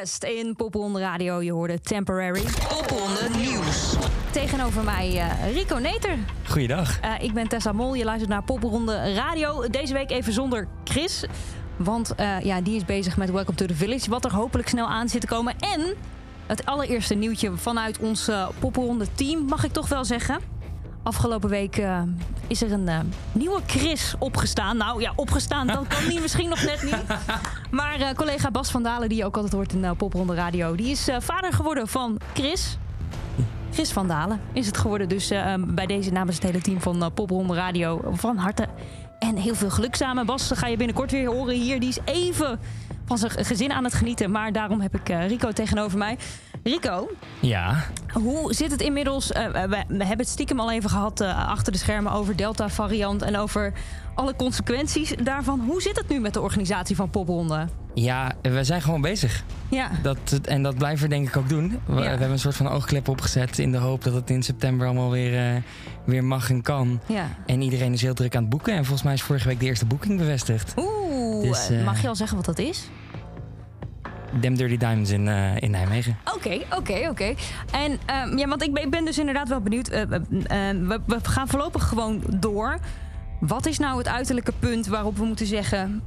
In Popronde Radio. Je hoorde Temporary. Popronde Nieuws. Tegenover mij eh, Rico Neter. Goeiedag. Eh, ik ben Tessa Mol. Je luistert naar Popronde Radio. Deze week even zonder Chris. Want eh, ja, die is bezig met Welcome to the Village. Wat er hopelijk snel aan zit te komen. En het allereerste nieuwtje vanuit ons Popronde team, mag ik toch wel zeggen. Afgelopen week eh, is er een eh, nieuwe Chris opgestaan. Nou ja, opgestaan, dat kan niet, misschien nog net niet. Maar eh, collega Bas van Dalen, die je ook altijd hoort in Popronde Radio... die is vader geworden van Chris. Chris van Dalen is het geworden. Dus eh, bij deze namens het hele team van Popronde Radio van harte en heel veel geluk samen. Bas ga je binnenkort weer horen hier. Die is even van zijn gezin aan het genieten. Maar daarom heb ik Rico tegenover mij. Rico, Ja, hoe zit het inmiddels? eh, we, hebben het stiekem al even gehad eh, achter de schermen over Delta-variant en over alle consequenties daarvan. Hoe zit het nu met de organisatie van Popronde? ja, we zijn gewoon bezig. Ja, Dat, en dat blijven we denk ik ook doen. We, we hebben een soort van oogklep opgezet in de hoop dat het in september allemaal weer, eh, weer mag en kan. ja. En iedereen is heel druk aan het boeken. En volgens mij is vorige week de eerste boeking bevestigd. Oeh, Dus, mag je al zeggen wat dat is? Dem Dirty Diamonds in, eh, in Nijmegen. Oké, oké, oké. En ehm, ja, want ik ben, dus inderdaad wel benieuwd. Eh, we, eh, we, we gaan voorlopig gewoon door. Wat is nou het uiterlijke punt waarop we moeten zeggen...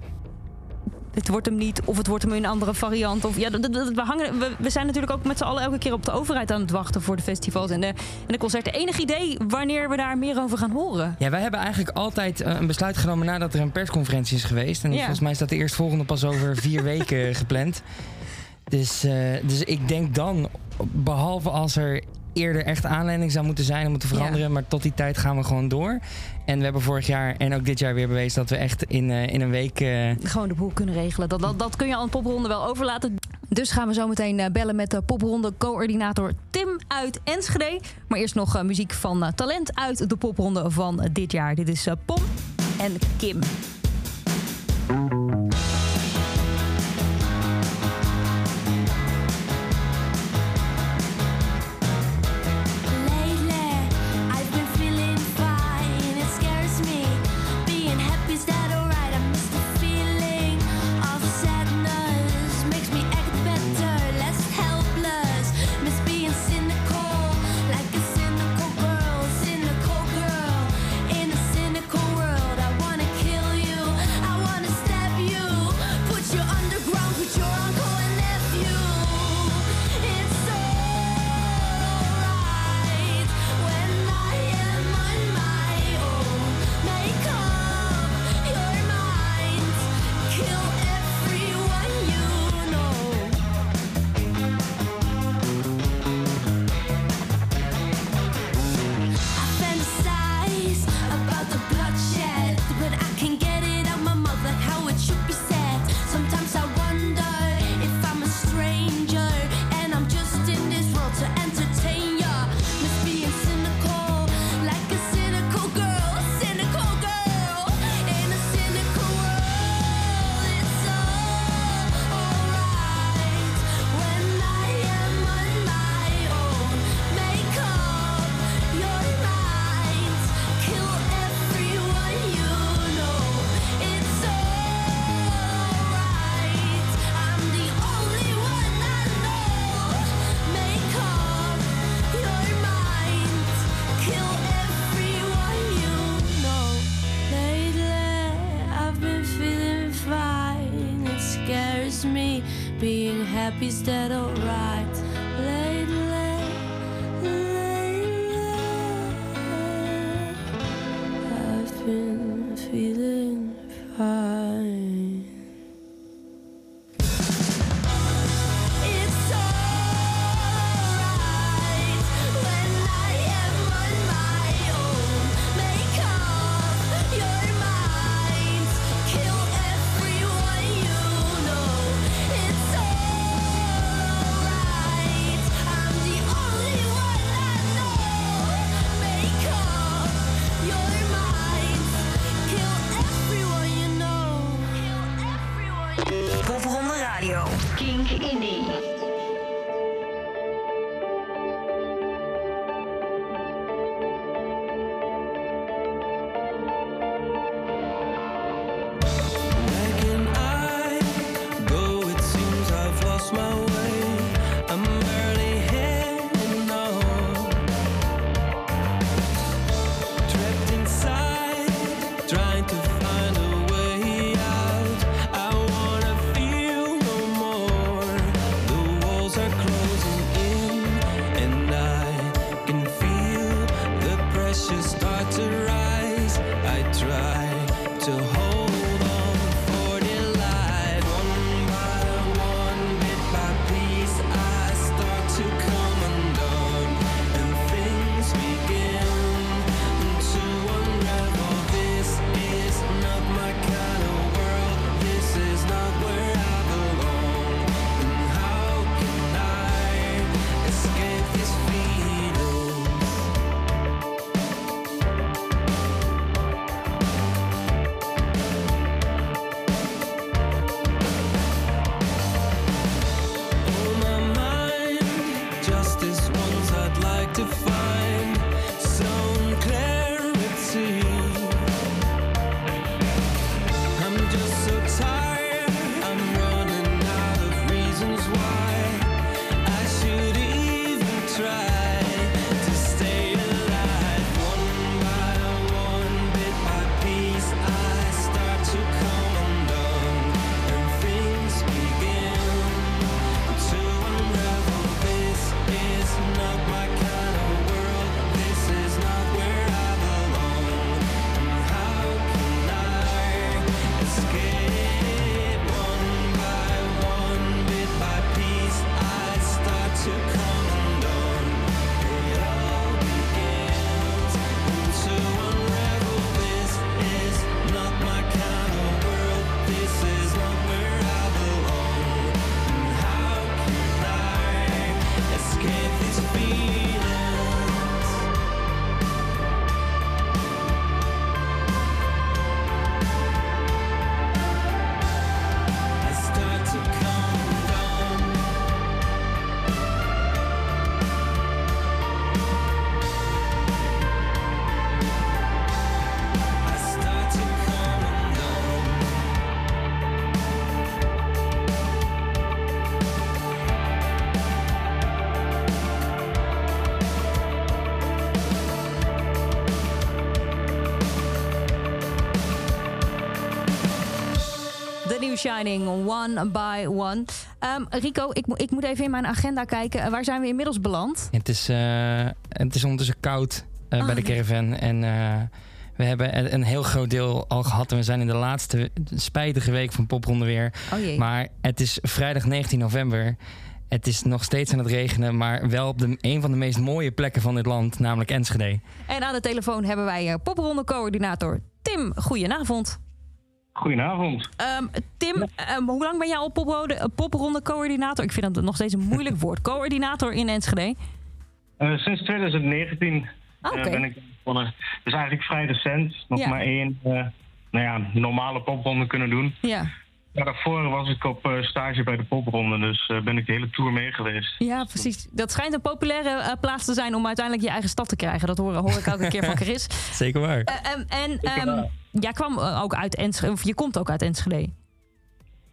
Het wordt hem niet, of het wordt hem in een andere variant. Of, ja, dat- dat- we, hangen, we, we zijn natuurlijk ook met z'n allen elke keer op de overheid aan het wachten... voor de festivals en de, en de concerten. Enig idee wanneer we daar meer over gaan horen? Ja, wij hebben eigenlijk altijd een besluit genomen nadat er een persconferentie is geweest. En Ja. volgens mij staat de eerstvolgende pas over vier weken gepland. Dus, eh, dus ik denk dan, behalve als er eerder echt aanleiding zou moeten zijn om te veranderen. Maar tot die tijd gaan we gewoon door. En we hebben vorig jaar en ook dit jaar weer bewezen dat we echt in, eh, in een week. eh, Gewoon de boel kunnen regelen. Dat, dat, dat kun je aan de popronde wel overlaten. Dus gaan we zo meteen bellen met de popronde coördinator Tim uit Enschede. Maar eerst nog muziek van talent uit de popronde van dit jaar. Dit is Pom en Kim. The Shining, One by One. Ehm, Rico, ik, ik moet even in mijn agenda kijken. Waar zijn we inmiddels beland? Het is, uh, het is ondertussen koud uh, oh, bij de caravan. En we hebben een heel groot deel al gehad. En we zijn in de laatste spijtige week van Popronde weer. Oh maar het is vrijdag 19 november. Het is nog steeds aan het regenen, maar wel op de, een van de meest mooie plekken van dit land, namelijk Enschede. En aan de telefoon hebben wij popronde-coördinator Tim. Goedenavond. Goedenavond. Um, Tim, um, hoe lang ben jij al popronde-coördinator? Ik vind het nog steeds een moeilijk woord. Coördinator in Enschede? Uh, sinds 2019 okay. uh, ben ik begonnen. Dus eigenlijk vrij recent. Nog ja. maar één uh, nou ja, normale popronde kunnen doen. Ja. Ja, daarvoor was ik op uh, stage bij de popronde, dus uh, ben ik de hele tour mee geweest. Ja, precies. Dat schijnt een populaire uh, plaats te zijn om uiteindelijk je eigen stad te krijgen. Dat hoor, hoor ik elke keer van Chris. Zeker waar. Um, en um, jij kwam ook uit Enschede, of je komt ook uit Enschede?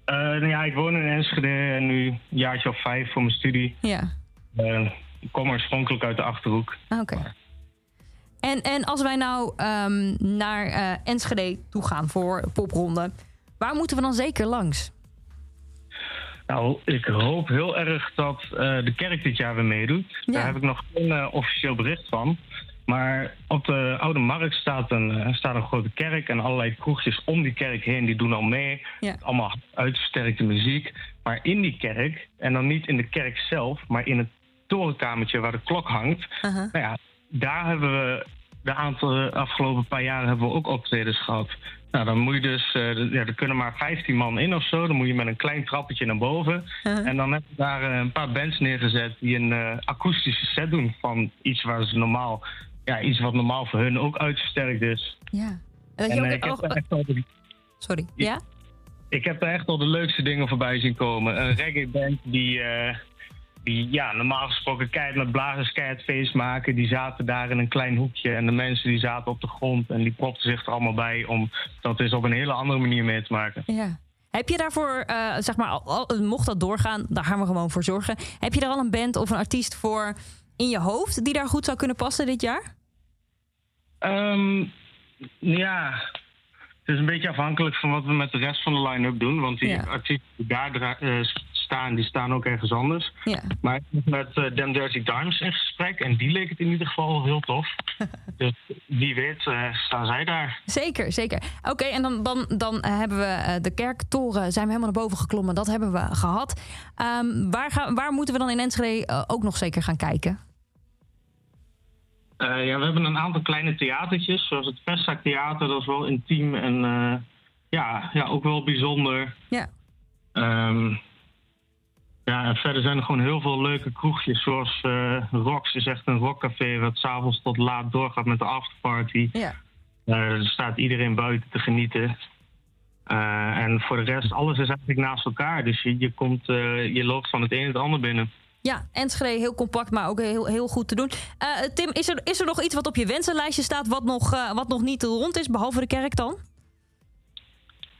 nou ja, ik woon in Enschede en nu een jaartje of vijf voor mijn studie. Ja. ik kom oorspronkelijk uit de Achterhoek. Oké. Okay. En, en als wij nou um, naar Enschede toe gaan voor popronde... Waar moeten we dan zeker langs? Nou, ik hoop heel erg dat uh, de kerk dit jaar weer meedoet. Ja. Daar heb ik nog geen uh, officieel bericht van. Maar op de Oude Markt staat een, uh, staat een grote kerk en allerlei kroegjes om die kerk heen die doen al mee. Ja. Allemaal uitversterkte muziek. Maar in die kerk, en dan niet in de kerk zelf, maar in het torenkamertje waar de klok hangt. Uh -huh. Nou ja, daar hebben we de aantal afgelopen paar jaren hebben we ook optredens gehad. Nou, dan moet je dus, uh, ja, er kunnen maar 15 man in of zo. Dan moet je met een klein trappetje naar boven. Uh -huh. En dan heb je daar uh, een paar bands neergezet die een akoestische set doen van iets waar ze normaal, ja, iets wat normaal voor hun ook uitversterkt is. Ja. En, en je ik ook, al de, Sorry, ja? Ik heb er echt al de leukste dingen voorbij zien komen. Een reggae band die die ja, normaal gesproken keihard met blazers keihard feest maken. Die zaten daar in een klein hoekje en de mensen die zaten op de grond en die propten zich er allemaal bij om dat is op een hele andere manier mee te maken. Ja. Heb je daarvoor, uh, zeg maar, al, al, mocht dat doorgaan, daar gaan we gewoon voor zorgen. Heb je daar al een band of een artiest voor in je hoofd die daar goed zou kunnen passen dit jaar? Um, ja, het is een beetje afhankelijk van wat we met de rest van de line-up doen. Want die Ja. artiesten die daar uh, staan, die staan ook ergens anders. Ja. Maar ik ben met uh, Dem Dirty Dimes in gesprek en die leek het in ieder geval heel tof. dus wie weet uh, staan zij daar. Zeker, zeker. Oké, en dan, dan, dan uh, hebben we de kerktoren, zijn we helemaal naar boven geklommen. Dat hebben we gehad. Um, waar, gaan, waar moeten we dan in Enschede ook nog zeker gaan kijken? Uh, ja, we hebben een aantal kleine theatertjes, zoals het Vestzak Theater. Dat is wel intiem en uh, ja, ja, ook wel bijzonder. Ja. Um, ja, en verder zijn er gewoon heel veel leuke kroegjes, zoals uh, Rox is echt een rockcafé wat s'avonds tot laat doorgaat met de afterparty. Ja. er staat iedereen buiten te genieten. en voor de rest, alles is eigenlijk naast elkaar. Dus je, je, komt, je loopt van het een het ander binnen. Ja, Enschede heel compact, maar ook heel, heel goed te doen. Tim, is er, is er nog iets wat op je wensenlijstje staat... wat nog, wat nog niet rond is, behalve de kerk dan?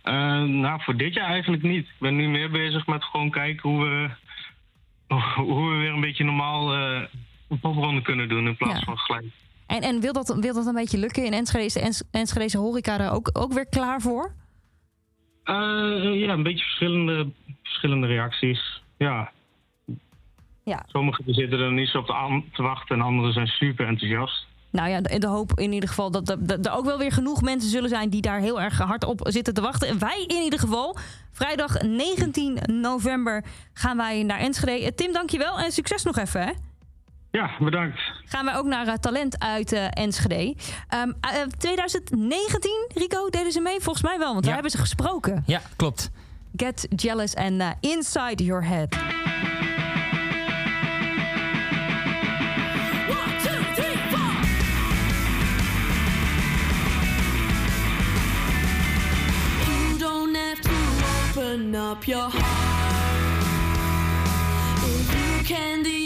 Uh, nou, voor dit jaar eigenlijk niet. Ik ben nu meer bezig met gewoon kijken hoe we, hoe we weer een beetje normaal een popronde kunnen doen... in plaats ja. van gelijk. En, en wil, dat, wil dat een beetje lukken in Enschede? Is de Enschedese horeca daar ook, ook weer klaar voor? ja, een beetje verschillende, verschillende reacties, ja. Ja. Sommigen zitten er niet zo op te, te wachten en anderen zijn super enthousiast. Nou ja, de, de hoop in ieder geval dat er ook wel weer genoeg mensen zullen zijn die daar heel erg hard op zitten te wachten. En wij in ieder geval, vrijdag 19 november gaan wij naar Enschede. Tim, dankjewel en succes nog even hè. Ja, bedankt. Gaan wij ook naar uh, talent uit uh, Enschede. Um, uh, 2019, Rico, deden ze mee? Volgens mij wel, want ja. daar hebben ze gesproken. Ja, klopt. Get Jealous en Inside Your Head. Open up your heart. If you can't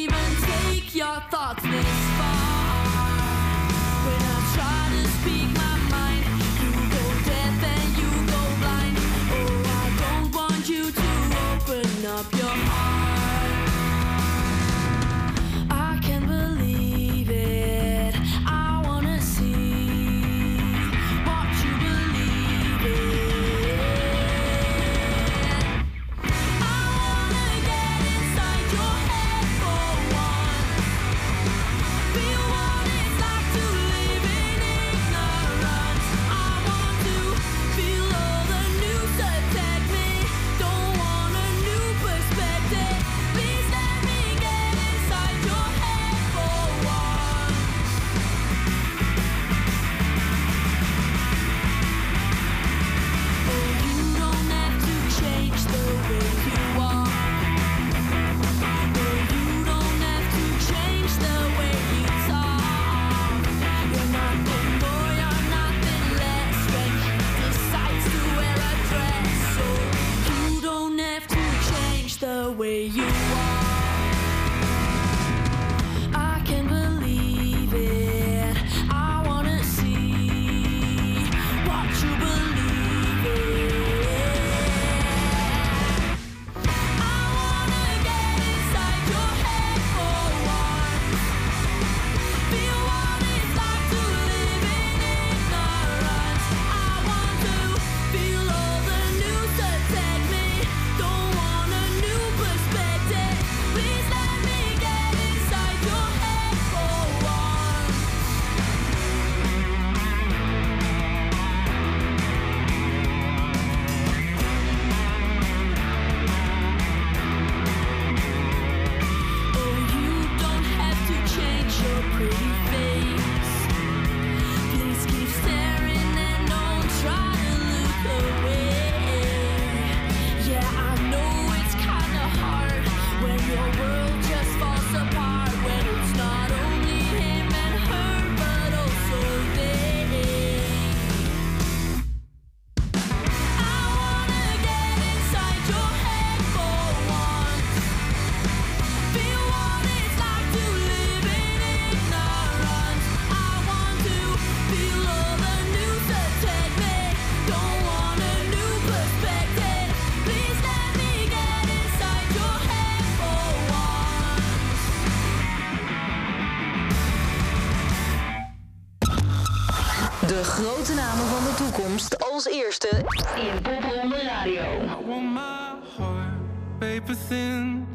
als eerste in Popronde Radio. I want my heart paper thin.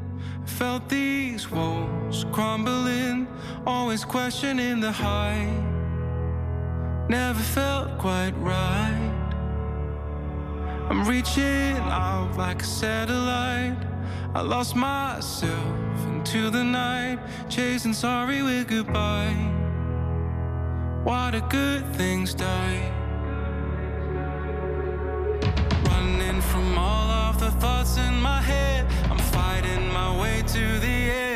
Felt these walls crumbling, always questioning the height. Never felt quite right. I'm reaching out like a satellite. I lost myself into the night, chasing sorry with goodbye. Why do good things die? The thoughts in my head, I'm fighting my way to the end.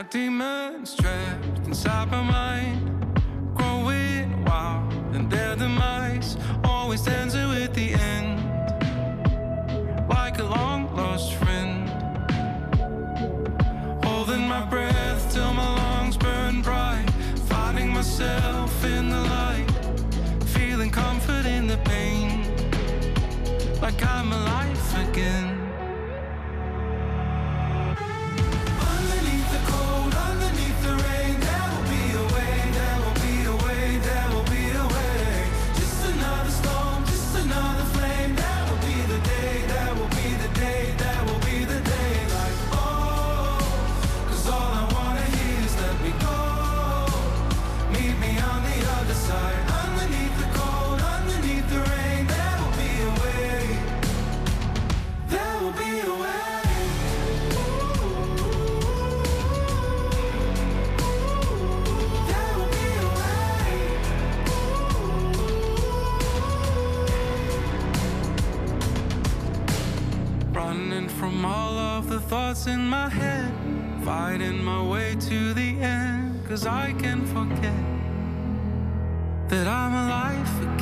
My demons trapped inside my mind, growing wild, and their demise always ends it with the end, like a long lost friend. Holding my breath till my lungs burn bright, finding myself in the light, feeling comfort in the pain, like I'm alive again. In my head, fighting my way to the end. Cause I can forget that I'm alive again.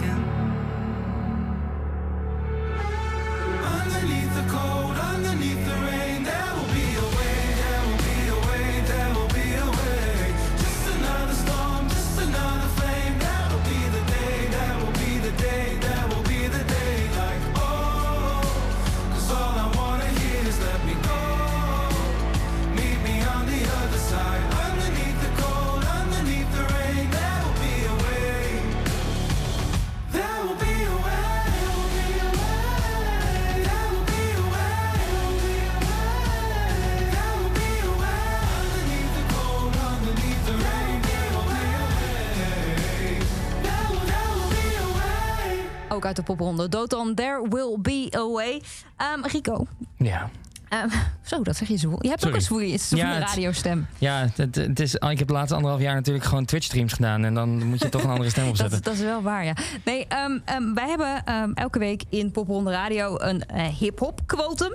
Ook uit de popronde. Dotan, There Will Be A Way. Ehm, Rico, Ja. ehm, zo, dat zeg je zo. Je hebt Sorry. ook een zwoeie, Ja, radiostem. Ja, het, het is, ik heb de laatste anderhalf jaar natuurlijk gewoon Twitch-streams gedaan. En dan moet je toch een andere stem Dat, opzetten. dat is wel waar, ja. Nee, ehm, wij hebben elke week in Popronde Radio een eh, hip-hop quotum.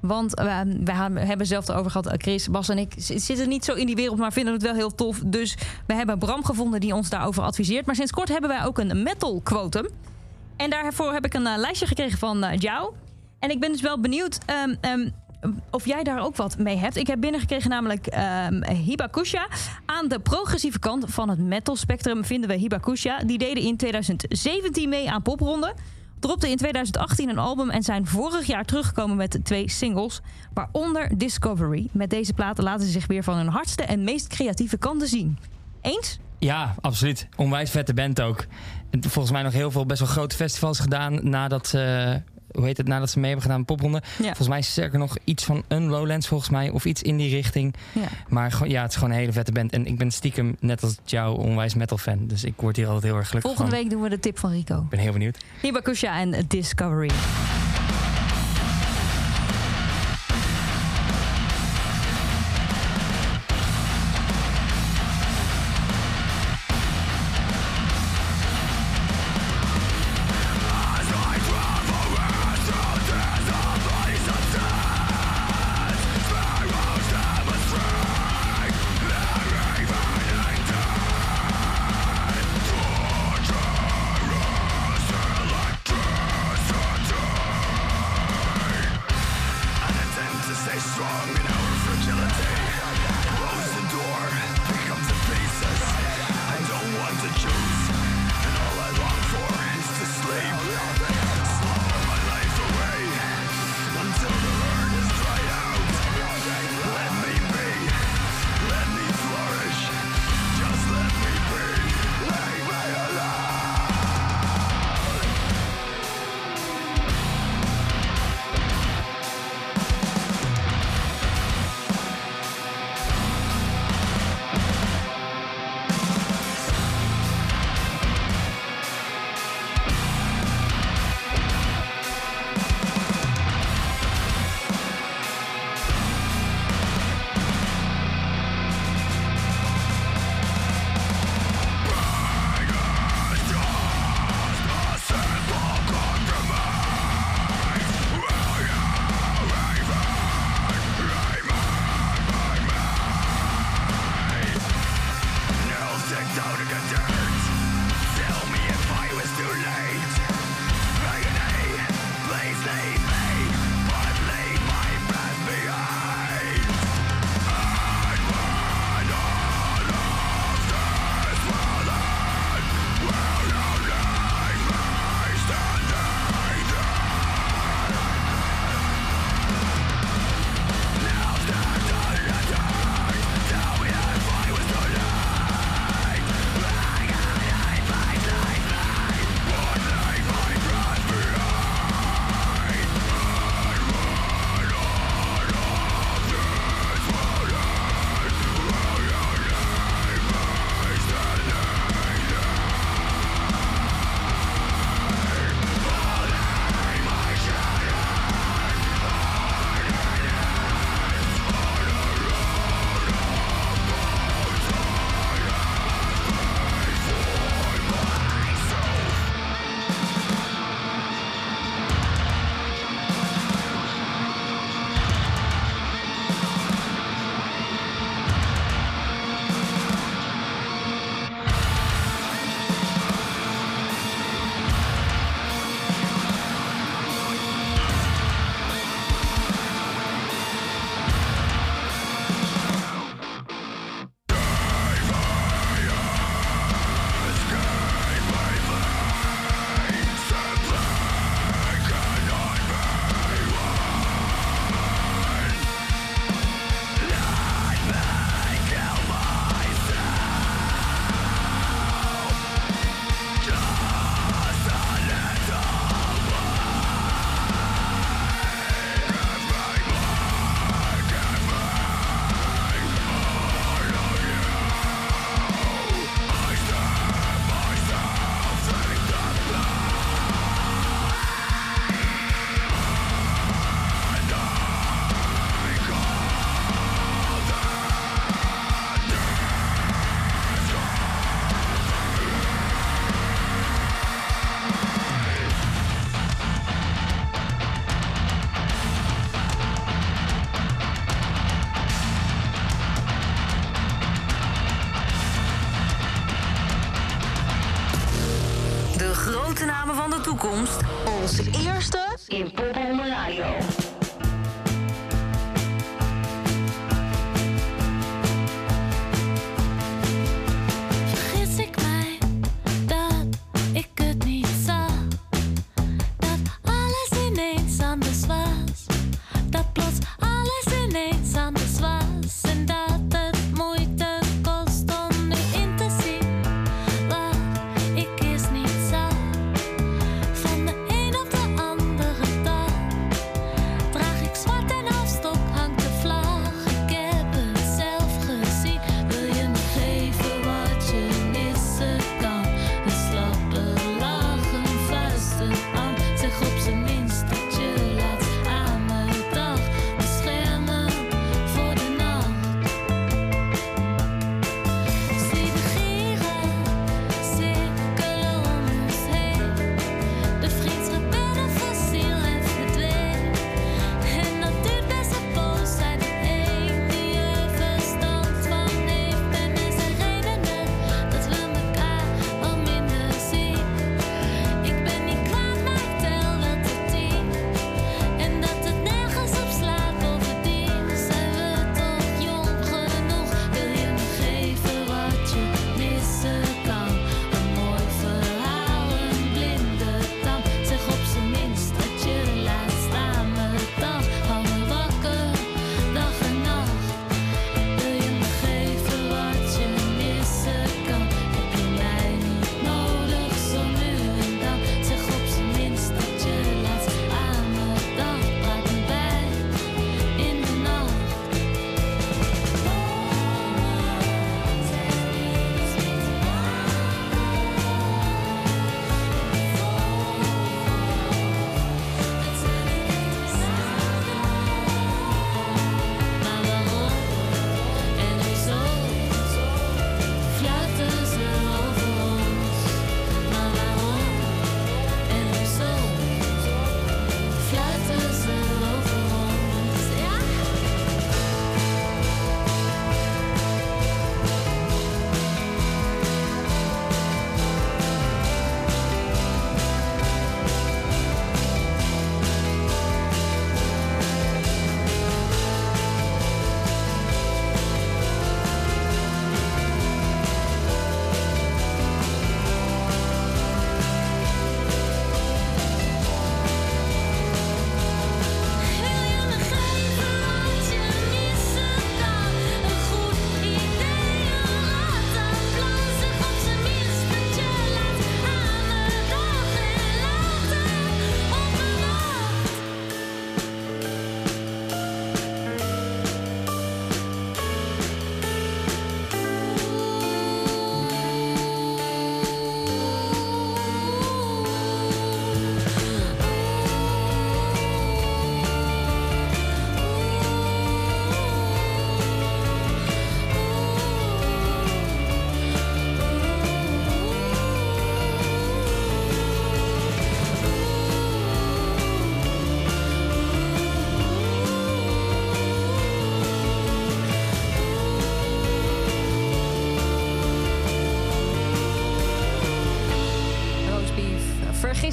Want we hebben zelf erover gehad, eh, Chris, Bas en ik zitten niet zo in die wereld, maar vinden het wel heel tof. Dus we hebben Bram gevonden die ons daarover adviseert. Maar sinds kort hebben wij ook een metal quotum. En daarvoor heb ik een eh, lijstje gekregen van eh jou. En ik ben dus wel benieuwd ehm, ehm, of jij daar ook wat mee hebt. Ik heb binnengekregen namelijk ehm Hibakusha. Aan de progressieve kant van het metal spectrum vinden we Hibakusha. Die deden in 2017 mee aan Popronde. Dropte in 2018 een album en zijn vorig jaar teruggekomen met twee singles. Waaronder Discovery. Met deze platen laten ze zich weer van hun hardste en meest creatieve kanten zien. Eens? Ja, absoluut. Onwijs vette band ook. En volgens mij nog heel veel best wel grote festivals gedaan nadat ze, hoe heet het, nadat ze mee hebben gedaan met popronde. Ja. Volgens mij is sterker nog iets van een Lowlands volgens mij of iets in die richting. Ja. Maar ja, het is gewoon een hele vette band. En ik ben stiekem net als jou onwijs metal fan. Dus ik word hier altijd heel erg gelukkig Volgende van. week doen we de tip van Rico. Ik ben heel benieuwd. Hibakusha en Discovery.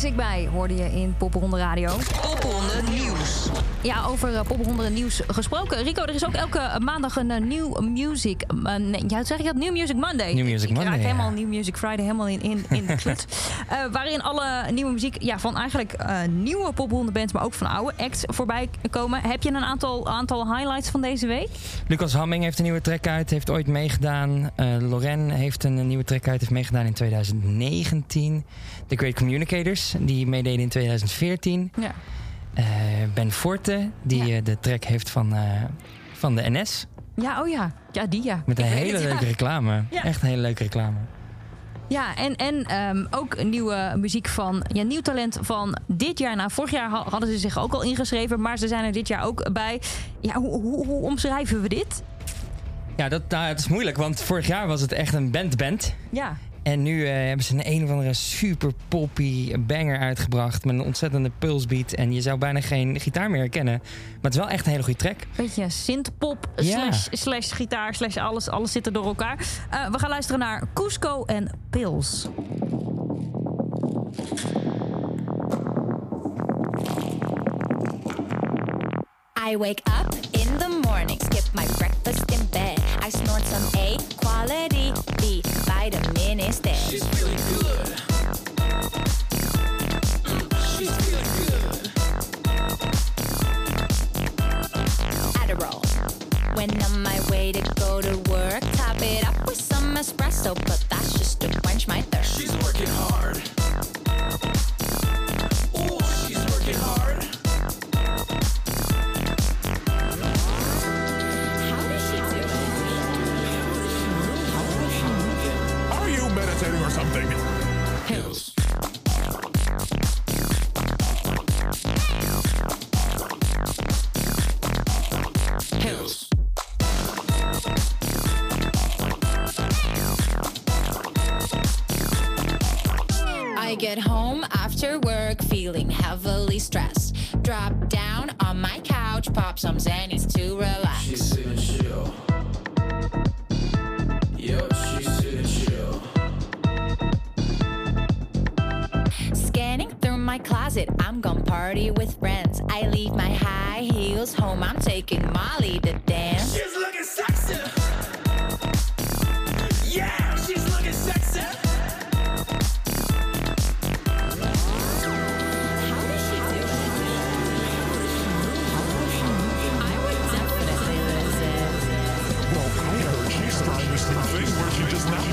Ik bij, hoorde je in Popronde Radio. Popronde Nieuws. Ja, over uh, Popronde nieuws gesproken. Rico, er is ook elke maandag een eh, nieuw music... eh, nee, ja, hoe zeg je dat? New Music Monday. New Music ik Monday, raak ja. helemaal New Music Friday helemaal in, in, in de klut. Eh, waarin alle nieuwe muziek ja, van eigenlijk eh, nieuwe bands... maar ook van oude acts voorbij komen. Heb je een aantal, aantal highlights van deze week? Lucas Hamming heeft een nieuwe track uit, heeft ooit meegedaan. Eh Loren heeft een, nieuwe track uit, heeft meegedaan in 2019. The Great Communicators, die meededen in 2014. Ja. Ben Forte, die Ja. de track heeft van, van de NS. Ja, oh ja. Ja, die ja. Met een hele ja. leuke reclame. Echt een hele leuke reclame. Ja, en, en ehm, ook nieuwe muziek van ja, nieuw talent van dit jaar. Nou, vorig jaar ha- hadden ze zich ook al ingeschreven, maar ze zijn er dit jaar ook bij. Ja, hoe, hoe, hoe omschrijven we dit? Ja, dat, nou, het is moeilijk, want vorig jaar was het echt een band-band. Ja, en nu eh, hebben ze een een of andere super poppy banger uitgebracht. Met een ontzettende pulsbeat. En je zou bijna geen gitaar meer herkennen. Maar het is wel echt een hele goede track. Beetje synthpop ja. slash, slash gitaar slash alles. Alles zit er door elkaar. Eh, we gaan luisteren naar Cusco en Pils. I wake up in the morning. Skip my breakfast. I snort some A quality B vitamin There. She's really good. She's really good. Adderall. When on my way to go to work, top it up with some espresso, but that's just to quench my thirst. She's working hard. drop down on my couch, pop some Zen. work. You just not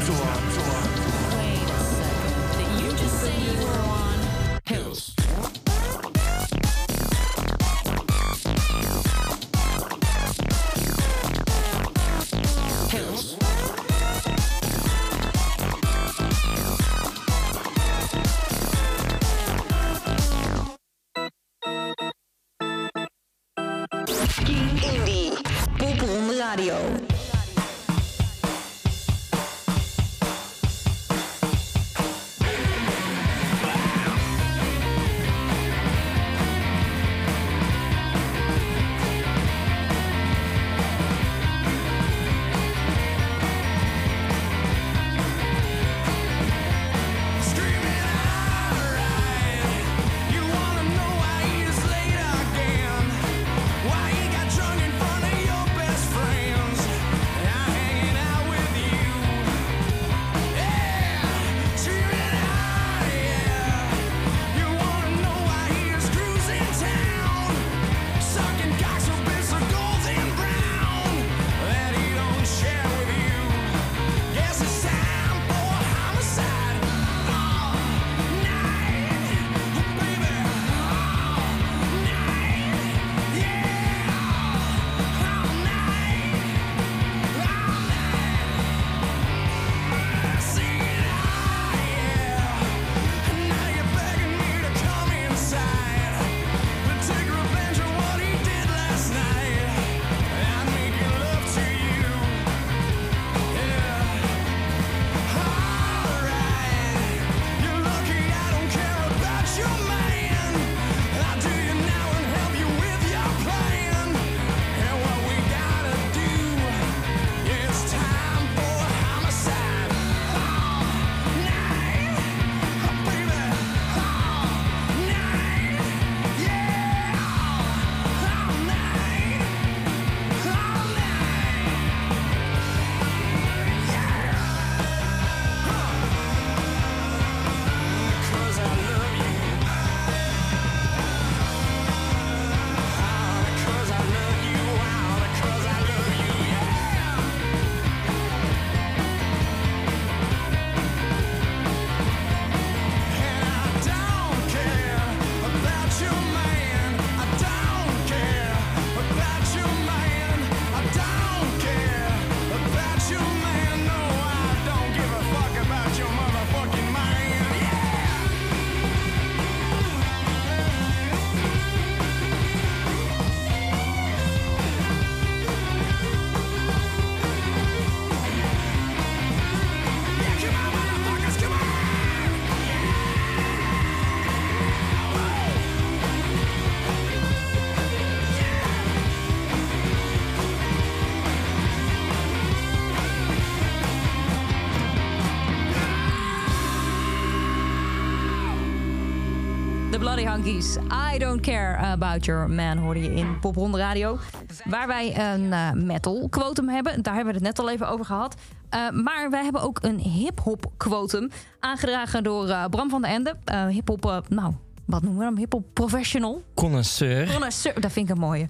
I don't care about your man, hoorde je in Popronde Radio. Waar wij een eh, metal quotum hebben. Daar hebben we het net al even over gehad. Uh, maar wij hebben ook een hip-hop quotum. Aangedragen door uh, Bram van der Ende. hip-hop, nou, wat noemen we hem? Hip-hop professional? Connoisseur. Connoisseur, dat vind ik een mooie.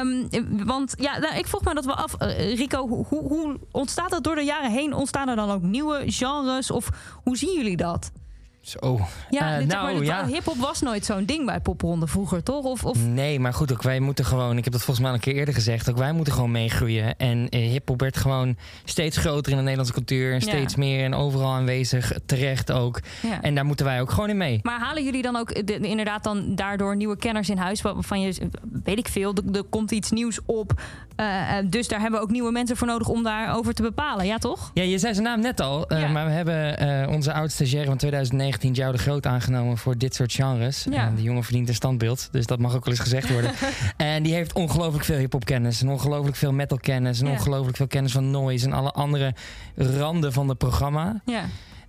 Um, want ja, nou, ik vroeg me dat we af. Rico, hoe, hoe ontstaat dat door de jaren heen? Ontstaan er dan ook nieuwe genres? Of hoe zien jullie dat? Zo. Ja, uh, nou, ja. hip-hop was nooit zo'n ding bij popronde vroeger, toch? Of, of... Nee, maar goed, ook wij moeten gewoon. Ik heb dat volgens mij al een keer eerder gezegd. Ook wij moeten gewoon meegroeien. En uh, hip-hop werd gewoon steeds groter in de Nederlandse cultuur. En steeds ja. meer en overal aanwezig. Terecht ook. Ja. En daar moeten wij ook gewoon in mee. Maar halen jullie dan ook de, de, inderdaad dan daardoor nieuwe kenners in huis? Waarvan je, weet ik veel, er, er komt iets nieuws op. Uh, dus daar hebben we ook nieuwe mensen voor nodig om daarover te bepalen. Ja, toch? Ja, je zei zijn naam net al. Maar we hebben onze oud-stagiaire van 2019. 19 Jou de Groot aangenomen voor dit soort genres. Ja. En die jongen verdient een standbeeld, dus dat mag ook wel eens gezegd worden. en die heeft ongelooflijk veel hip-hop kennis, en ongelooflijk veel metal kennis, en ja. ongelooflijk veel kennis van noise en alle andere randen van het programma. Ja.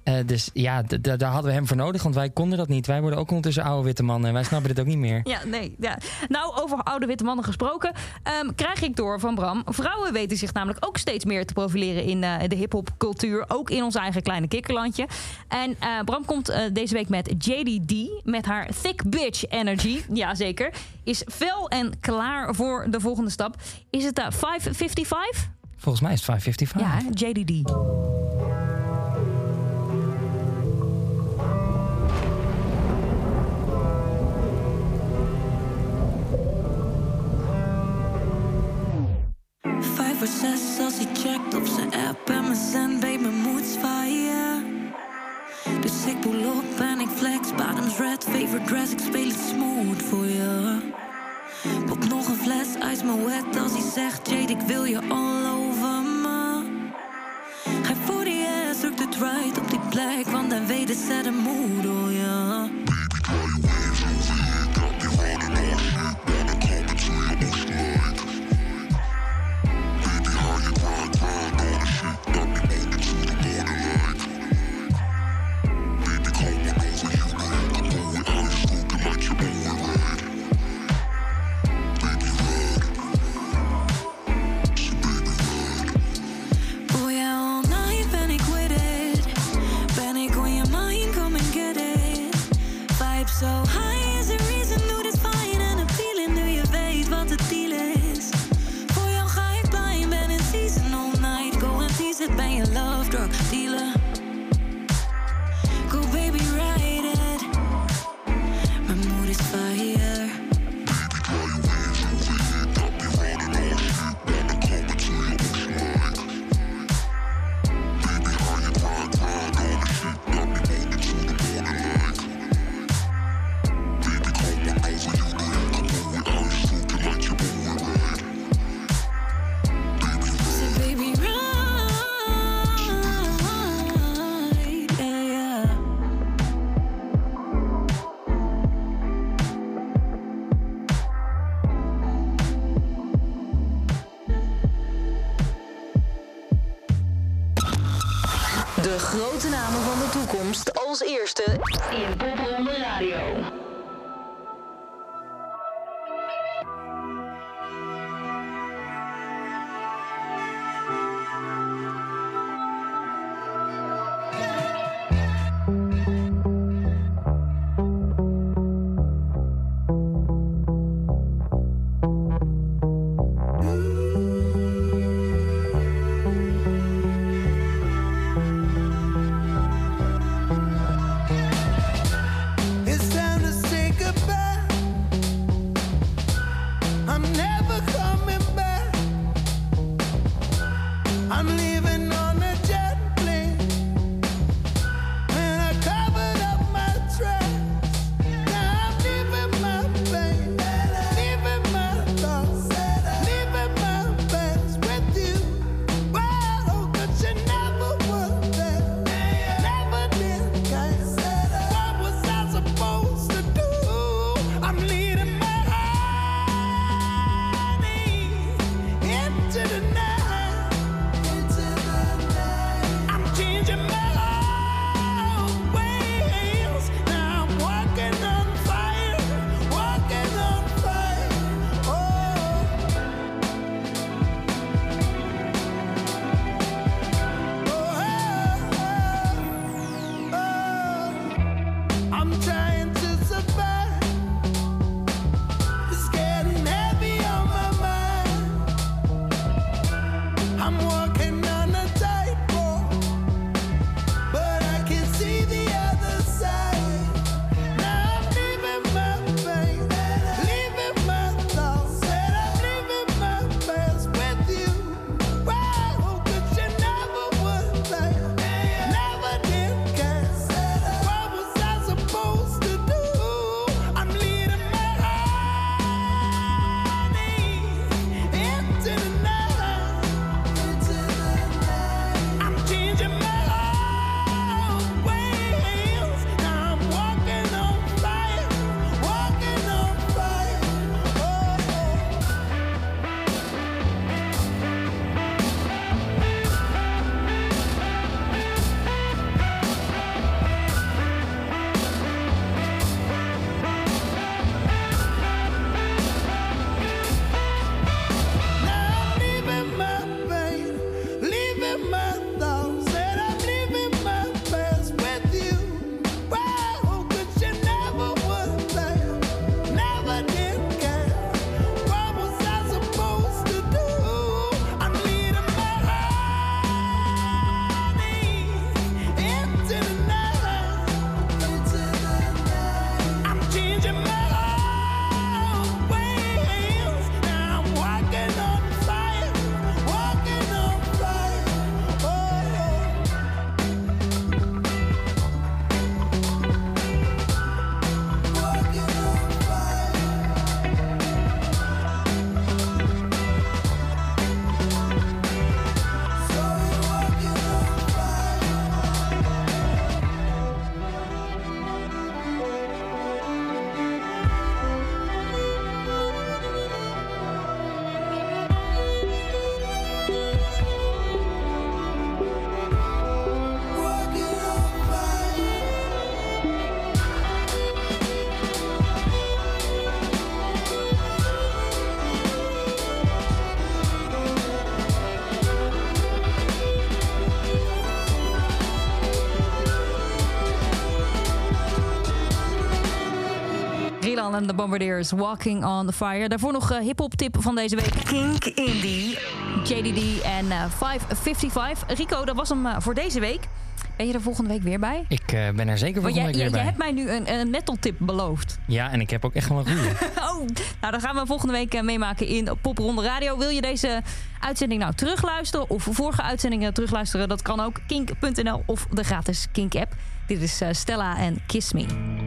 Uh, dus ja, daar hadden we hem voor nodig, want wij konden dat niet. Wij worden ook ondertussen oude witte mannen en wij snappen dit ook niet meer. Ja, nee. Ja. Nou, over oude witte mannen gesproken, um, krijg ik door van Bram. Vrouwen weten zich namelijk ook steeds meer te profileren in uh, de hip-hop cultuur, ook in ons eigen kleine kikkerlandje. En uh, Bram komt deze week met JDD, met haar Thick Bitch Energy. Jazeker. Is fel en klaar voor de volgende stap. Is het 555? Volgens mij is het 555. Ja, JDD. Voor zes als hij checkt op zijn app en mijn zend weet mijn moed zwaaien. Dus ik pull op en ik flex, bottoms red, favorite dress, ik speel het smooth voor je. Pop nog een fles, ice me wet als hij zegt, Jade ik wil je all over me. Ga voor die ass, druk het right op die plek, want dan weet het zet een mood, oh de Bombardiers, Walking on the Fire. Daarvoor nog een hip-hop tip van deze week: Kink Indie, JDD en eh, uh, 555. Rico, dat was hem eh, voor deze week. Ben je er volgende week weer bij? Ik ben er zeker volgende jij, week weer je, bij. Je hebt mij nu een, een metal-tip beloofd. Ja, en ik heb ook echt wel een goede. oh, nou, dan gaan we volgende week meemaken in Popronde Radio. Wil je deze uitzending nou terugluisteren of vorige uitzendingen terugluisteren? Dat kan ook kink.nl of de gratis Kink-app. Dit is Stella en Kiss Me.